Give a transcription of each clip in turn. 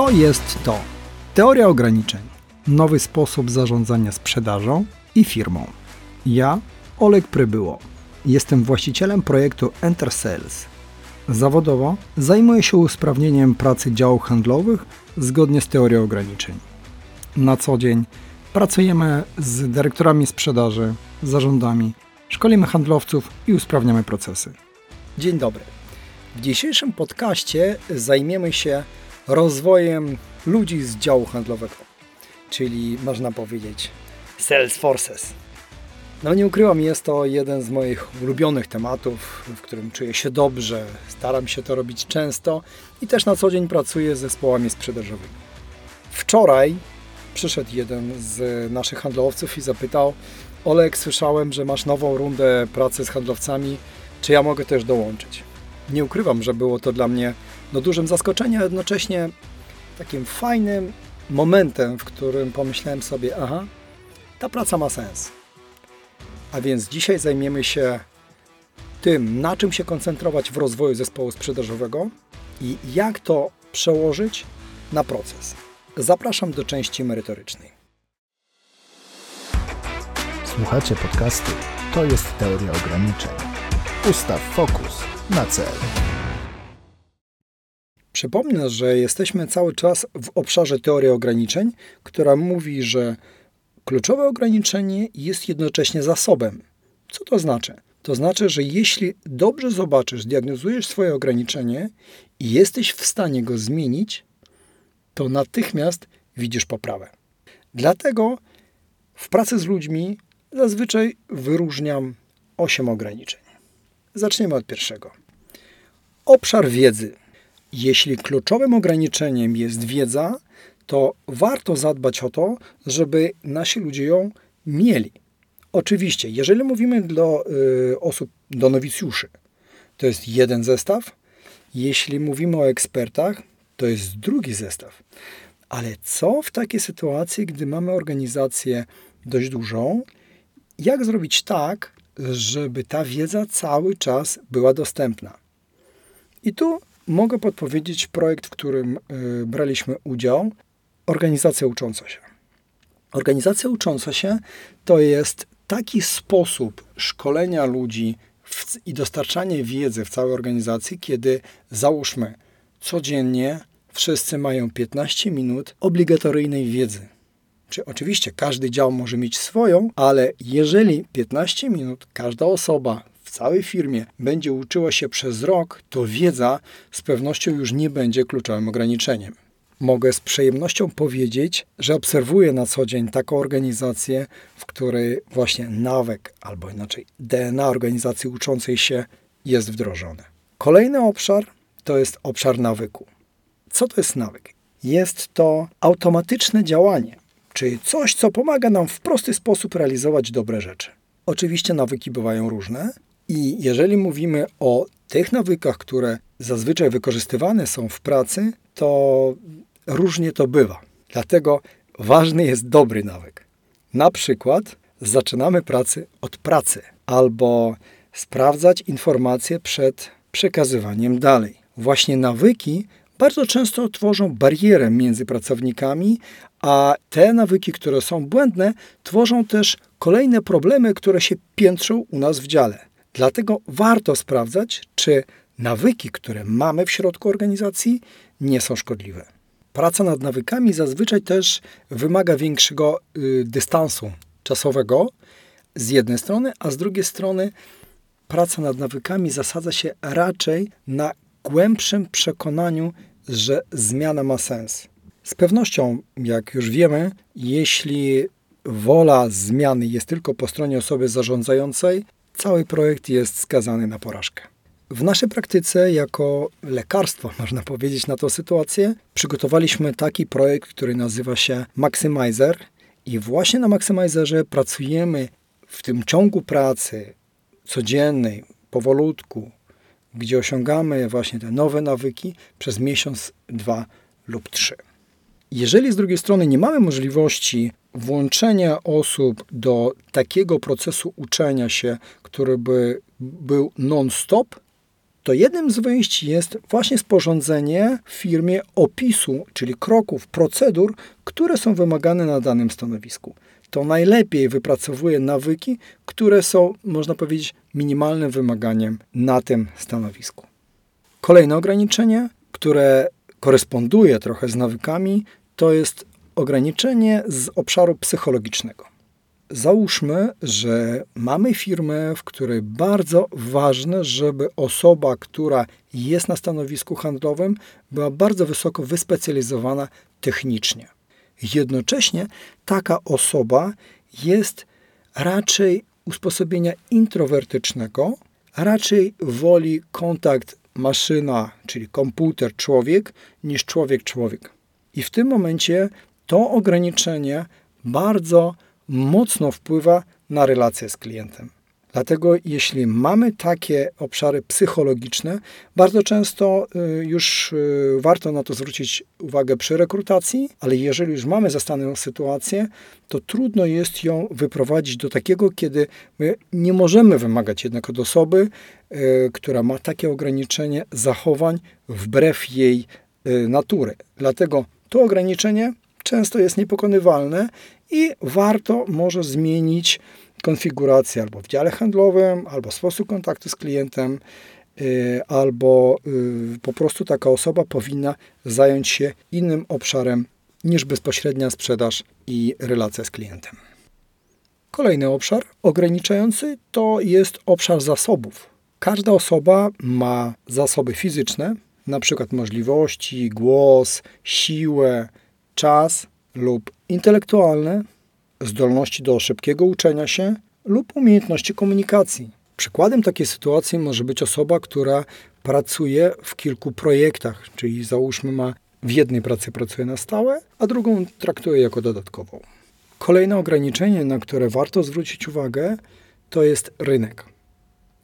To jest to. Teoria ograniczeń. Nowy sposób zarządzania sprzedażą i firmą. Ja, Oleg Prybyło. Jestem właścicielem projektu Enter Sales. Zawodowo zajmuję się usprawnieniem pracy działów handlowych zgodnie z teorią ograniczeń. Na co dzień pracujemy z dyrektorami sprzedaży, zarządami, szkolimy handlowców i usprawniamy procesy. Dzień dobry. W dzisiejszym podcaście zajmiemy się rozwojem ludzi z działu handlowego, czyli można powiedzieć Salesforces. No nie ukrywam, jest to jeden z moich ulubionych tematów, w którym czuję się dobrze, staram się to robić często i też na co dzień pracuję z zespołami sprzedażowymi. Wczoraj przyszedł jeden z naszych handlowców i zapytał: Olek, słyszałem, że masz nową rundę pracy z handlowcami, czy ja mogę też dołączyć? Nie ukrywam, że było to dla mnie no, dużym zaskoczeniem, a jednocześnie takim fajnym momentem, w którym pomyślałem sobie: aha, ta praca ma sens. A więc dzisiaj zajmiemy się tym, na czym się koncentrować w rozwoju zespołu sprzedażowego i jak to przełożyć na proces. Zapraszam do części merytorycznej. Słuchacie podcastu To jest teoria ograniczeń. Ustaw fokus na cel. Przypomnę, że jesteśmy cały czas w obszarze teorii ograniczeń, która mówi, że kluczowe ograniczenie jest jednocześnie zasobem. Co to znaczy? To znaczy, że jeśli dobrze zobaczysz, diagnozujesz swoje ograniczenie i jesteś w stanie go zmienić, to natychmiast widzisz poprawę. Dlatego w pracy z ludźmi zazwyczaj wyróżniam 8 ograniczeń. Zaczniemy od pierwszego. Obszar wiedzy. Jeśli kluczowym ograniczeniem jest wiedza, to warto zadbać o to, żeby nasi ludzie ją mieli. Oczywiście, jeżeli mówimy do y, osób, do nowicjuszy, to jest jeden zestaw. Jeśli mówimy o ekspertach, to jest drugi zestaw. Ale co w takiej sytuacji, gdy mamy organizację dość dużą? Jak zrobić tak, żeby ta wiedza cały czas była dostępna? I tu mogę podpowiedzieć projekt, w którym y, braliśmy udział. Organizacja ucząca się. Organizacja ucząca się to jest taki sposób szkolenia ludzi w, i dostarczania wiedzy w całej organizacji, kiedy załóżmy codziennie wszyscy mają 15 minut obligatoryjnej wiedzy. Czy oczywiście każdy dział może mieć swoją, ale jeżeli 15 minut każda osoba w całej firmie będzie uczyła się przez rok, to wiedza z pewnością już nie będzie kluczowym ograniczeniem. Mogę z przyjemnością powiedzieć, że obserwuję na co dzień taką organizację, w której właśnie nawyk, albo inaczej DNA organizacji uczącej się jest wdrożone. Kolejny obszar to jest obszar nawyku. Co to jest nawyk? Jest to automatyczne działanie, czyli coś, co pomaga nam w prosty sposób realizować dobre rzeczy. Oczywiście nawyki bywają różne i jeżeli mówimy o tych nawykach, które zazwyczaj wykorzystywane są w pracy, to różnie to bywa. Dlatego ważny jest dobry nawyk. Na przykład zaczynamy pracę od pracy albo sprawdzać informacje przed przekazywaniem dalej. Właśnie nawyki bardzo często tworzą barierę między pracownikami, a te nawyki, które są błędne, tworzą też kolejne problemy, które się piętrzą u nas w dziale. Dlatego warto sprawdzać, czy nawyki, które mamy w środku organizacji, nie są szkodliwe. Praca nad nawykami zazwyczaj też wymaga większego y, dystansu czasowego z jednej strony, a z drugiej strony praca nad nawykami zasadza się raczej na głębszym przekonaniu, że zmiana ma sens. Z pewnością, jak już wiemy, jeśli wola zmiany jest tylko po stronie osoby zarządzającej, cały projekt jest skazany na porażkę. W naszej praktyce, jako lekarstwo, można powiedzieć, na tę sytuację, przygotowaliśmy taki projekt, który nazywa się Maximizer. I właśnie na Maximizerze pracujemy w tym ciągu pracy codziennej, powolutku, gdzie osiągamy właśnie te nowe nawyki przez miesiąc, dwa lub trzy. Jeżeli z drugiej strony nie mamy możliwości włączenia osób do takiego procesu uczenia się, który by był non-stop, to jednym z wyjść jest właśnie sporządzenie w firmie opisu, czyli kroków, procedur, które są wymagane na danym stanowisku. To najlepiej wypracowuje nawyki, które są, można powiedzieć, minimalnym wymaganiem na tym stanowisku. Kolejne ograniczenie, które koresponduje trochę z nawykami, to jest ograniczenie z obszaru psychologicznego. Załóżmy, że mamy firmę, w której bardzo ważne, żeby osoba, która jest na stanowisku handlowym, była bardzo wysoko wyspecjalizowana technicznie. Jednocześnie taka osoba jest raczej usposobienia introwertycznego, raczej woli kontakt maszyna, czyli komputer, człowiek, niż człowiek-człowiek. I w tym momencie to ograniczenie bardzo mocno wpływa na relacje z klientem. Dlatego jeśli mamy takie obszary psychologiczne, bardzo często y, już y, warto na to zwrócić uwagę przy rekrutacji, ale jeżeli już mamy zastaną sytuację, to trudno jest ją wyprowadzić do takiego, kiedy my nie możemy wymagać jednak od osoby, y, która ma takie ograniczenie zachowań wbrew jej natury. Dlatego to ograniczenie często jest niepokonywalne i warto może zmienić konfigurację albo w dziale handlowym, albo sposób kontaktu z klientem, y, albo y, po prostu taka osoba powinna zająć się innym obszarem niż bezpośrednia sprzedaż i relacja z klientem. Kolejny obszar ograniczający to jest obszar zasobów. Każda osoba ma zasoby fizyczne, na przykład możliwości, głos, siłę, czas lub intelektualne, zdolności do szybkiego uczenia się lub umiejętności komunikacji. Przykładem takiej sytuacji może być osoba, która pracuje w kilku projektach, czyli załóżmy ma w jednej pracy pracuje na stałe, a drugą traktuje jako dodatkową. Kolejne ograniczenie, na które warto zwrócić uwagę, to jest rynek.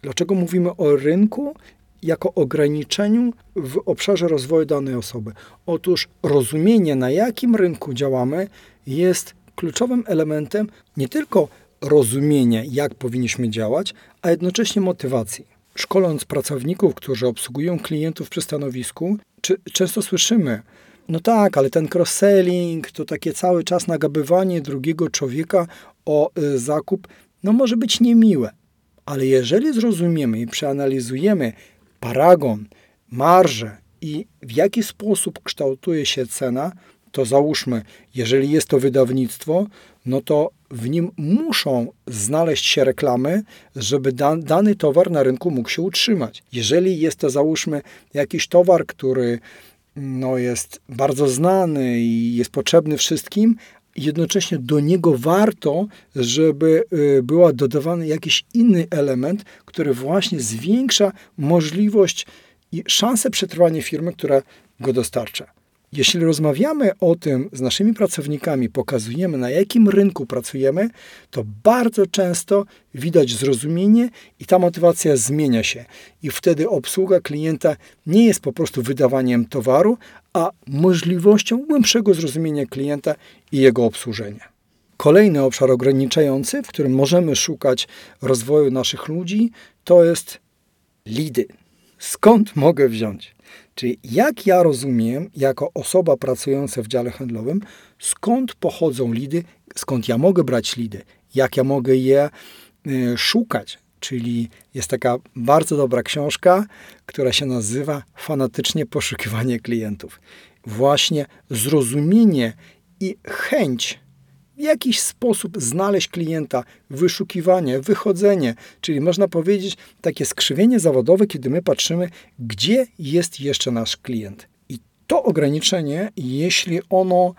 Dlaczego mówimy o rynku jako ograniczeniu w obszarze rozwoju danej osoby? Otóż rozumienie, na jakim rynku działamy, jest kluczowym elementem nie tylko rozumienia, jak powinniśmy działać, a jednocześnie motywacji. Szkoląc pracowników, którzy obsługują klientów przy stanowisku, czy, często słyszymy, no tak, ale ten cross-selling to takie cały czas nagabywanie drugiego człowieka o y, zakup, no może być niemiłe. Ale jeżeli zrozumiemy i przeanalizujemy paragon, marżę i w jaki sposób kształtuje się cena, to załóżmy, jeżeli jest to wydawnictwo, no to w nim muszą znaleźć się reklamy, żeby da, dany towar na rynku mógł się utrzymać. Jeżeli jest to, załóżmy, jakiś towar, który no, jest bardzo znany i jest potrzebny wszystkim, jednocześnie do niego warto, żeby y, była dodawany jakiś inny element, który właśnie zwiększa możliwość i szansę przetrwania firmy, która go dostarcza. Jeśli rozmawiamy o tym z naszymi pracownikami, pokazujemy na jakim rynku pracujemy, to bardzo często widać zrozumienie i ta motywacja zmienia się. I wtedy obsługa klienta nie jest po prostu wydawaniem towaru, a możliwością głębszego zrozumienia klienta i jego obsłużenia. Kolejny obszar ograniczający, w którym możemy szukać rozwoju naszych ludzi, to jest lidy. Skąd mogę wziąć? Czyli jak ja rozumiem, jako osoba pracująca w dziale handlowym, skąd pochodzą lidy, skąd ja mogę brać lidy, jak ja mogę je y, szukać. Czyli jest taka bardzo dobra książka, która się nazywa Fanatycznie poszukiwanie klientów. Właśnie zrozumienie i chęć w jakiś sposób znaleźć klienta, wyszukiwanie, wychodzenie, czyli można powiedzieć takie skrzywienie zawodowe, kiedy my patrzymy, gdzie jest jeszcze nasz klient. I to ograniczenie, jeśli ono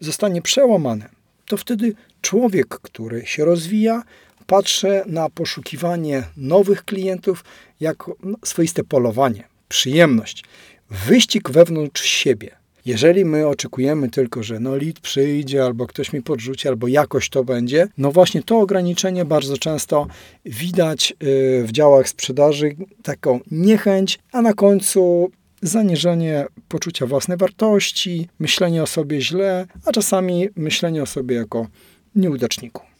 zostanie przełamane, to wtedy człowiek, który się rozwija, patrzy na poszukiwanie nowych klientów jako swoiste polowanie, przyjemność, wyścig wewnątrz siebie. Jeżeli my oczekujemy tylko, że no lead przyjdzie, albo ktoś mi podrzuci, albo jakoś to będzie, no właśnie to ograniczenie bardzo często widać y, w działach sprzedaży, taką niechęć, a na końcu zaniżenie poczucia własnej wartości, myślenie o sobie źle, a czasami myślenie o sobie jako nieudaczniku.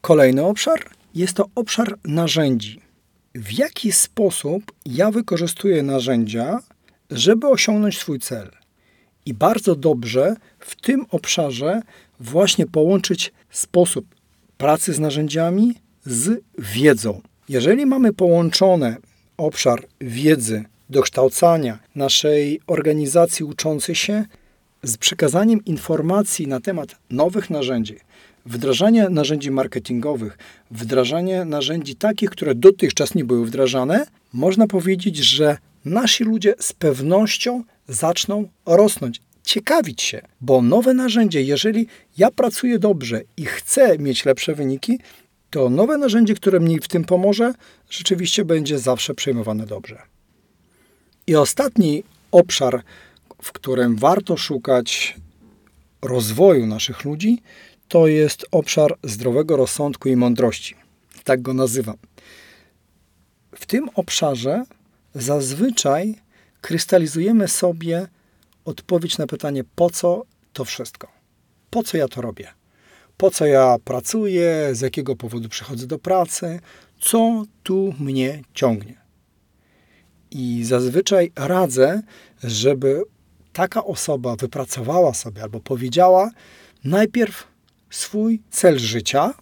Kolejny obszar jest to obszar narzędzi. w jaki sposób ja wykorzystuję narzędzia, żeby osiągnąć swój cel. I bardzo dobrze w tym obszarze właśnie połączyć sposób pracy z narzędziami z wiedzą. Jeżeli mamy połączone obszar wiedzy, dokształcania naszej organizacji uczącej się z przekazaniem informacji na temat nowych narzędzi, wdrażanie narzędzi marketingowych, wdrażanie narzędzi takich, które dotychczas nie były wdrażane, można powiedzieć, że nasi ludzie z pewnością zaczną rosnąć, ciekawić się, bo nowe narzędzie, jeżeli ja pracuję dobrze i chcę mieć lepsze wyniki, to nowe narzędzie, które mi w tym pomoże, rzeczywiście będzie zawsze przyjmowane dobrze. I ostatni obszar, w którym warto szukać rozwoju naszych ludzi, to jest obszar zdrowego rozsądku i mądrości. Tak go nazywam. W tym obszarze zazwyczaj krystalizujemy sobie odpowiedź na pytanie, po co to wszystko? Po co ja to robię? Po co ja pracuję? Z jakiego powodu przychodzę do pracy? Co tu mnie ciągnie? I zazwyczaj radzę, żeby taka osoba wypracowała sobie albo powiedziała najpierw swój cel życia,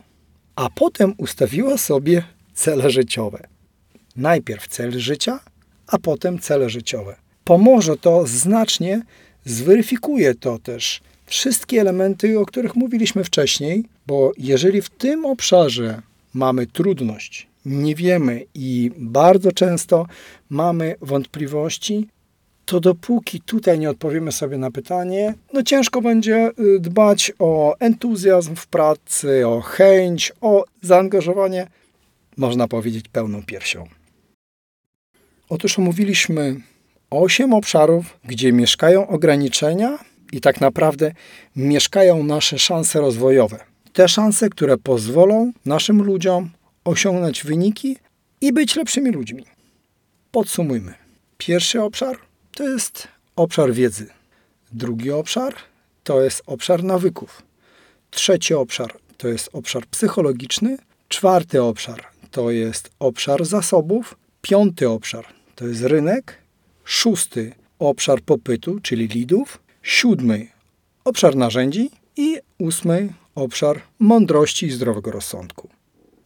a potem ustawiła sobie cele życiowe. Najpierw cel życia, a potem cele życiowe. Pomoże to znacznie, zweryfikuje to też wszystkie elementy, o których mówiliśmy wcześniej, bo jeżeli w tym obszarze mamy trudność, nie wiemy i bardzo często mamy wątpliwości, to dopóki tutaj nie odpowiemy sobie na pytanie, no ciężko będzie y, dbać o entuzjazm w pracy, o chęć, o zaangażowanie, można powiedzieć, pełną piersią. Otóż omówiliśmy osiem obszarów, gdzie mieszkają ograniczenia i tak naprawdę mieszkają nasze szanse rozwojowe. Te szanse, które pozwolą naszym ludziom osiągnąć wyniki i być lepszymi ludźmi. Podsumujmy. Pierwszy obszar to jest obszar wiedzy. Drugi obszar to jest obszar nawyków. Trzeci obszar to jest obszar psychologiczny. Czwarty obszar to jest obszar zasobów. Piąty obszar to jest rynek. Szósty obszar popytu, czyli lidów. Siódmy obszar narzędzi. I ósmy obszar mądrości i zdrowego rozsądku.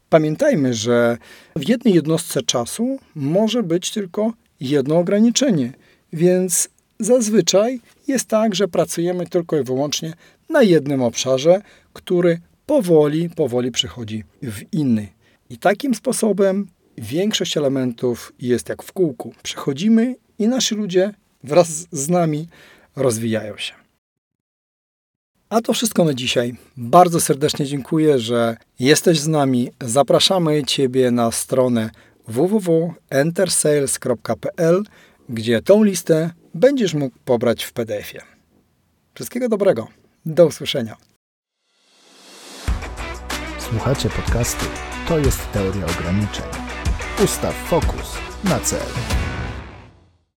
Pamiętajmy, że w jednej jednostce czasu może być tylko jedno ograniczenie, więc zazwyczaj jest tak, że pracujemy tylko i wyłącznie na jednym obszarze, który powoli, powoli przechodzi w inny. I takim sposobem większość elementów jest jak w kółku. Przechodzimy i nasi ludzie wraz z nami rozwijają się. A to wszystko na dzisiaj. Bardzo serdecznie dziękuję, że jesteś z nami. Zapraszamy Ciebie na stronę www.entersales.pl, gdzie tą listę będziesz mógł pobrać w PDF-ie. Wszystkiego dobrego. Do usłyszenia. Słuchacie podcastu To jest teoria ograniczeń. Ustaw fokus na cel.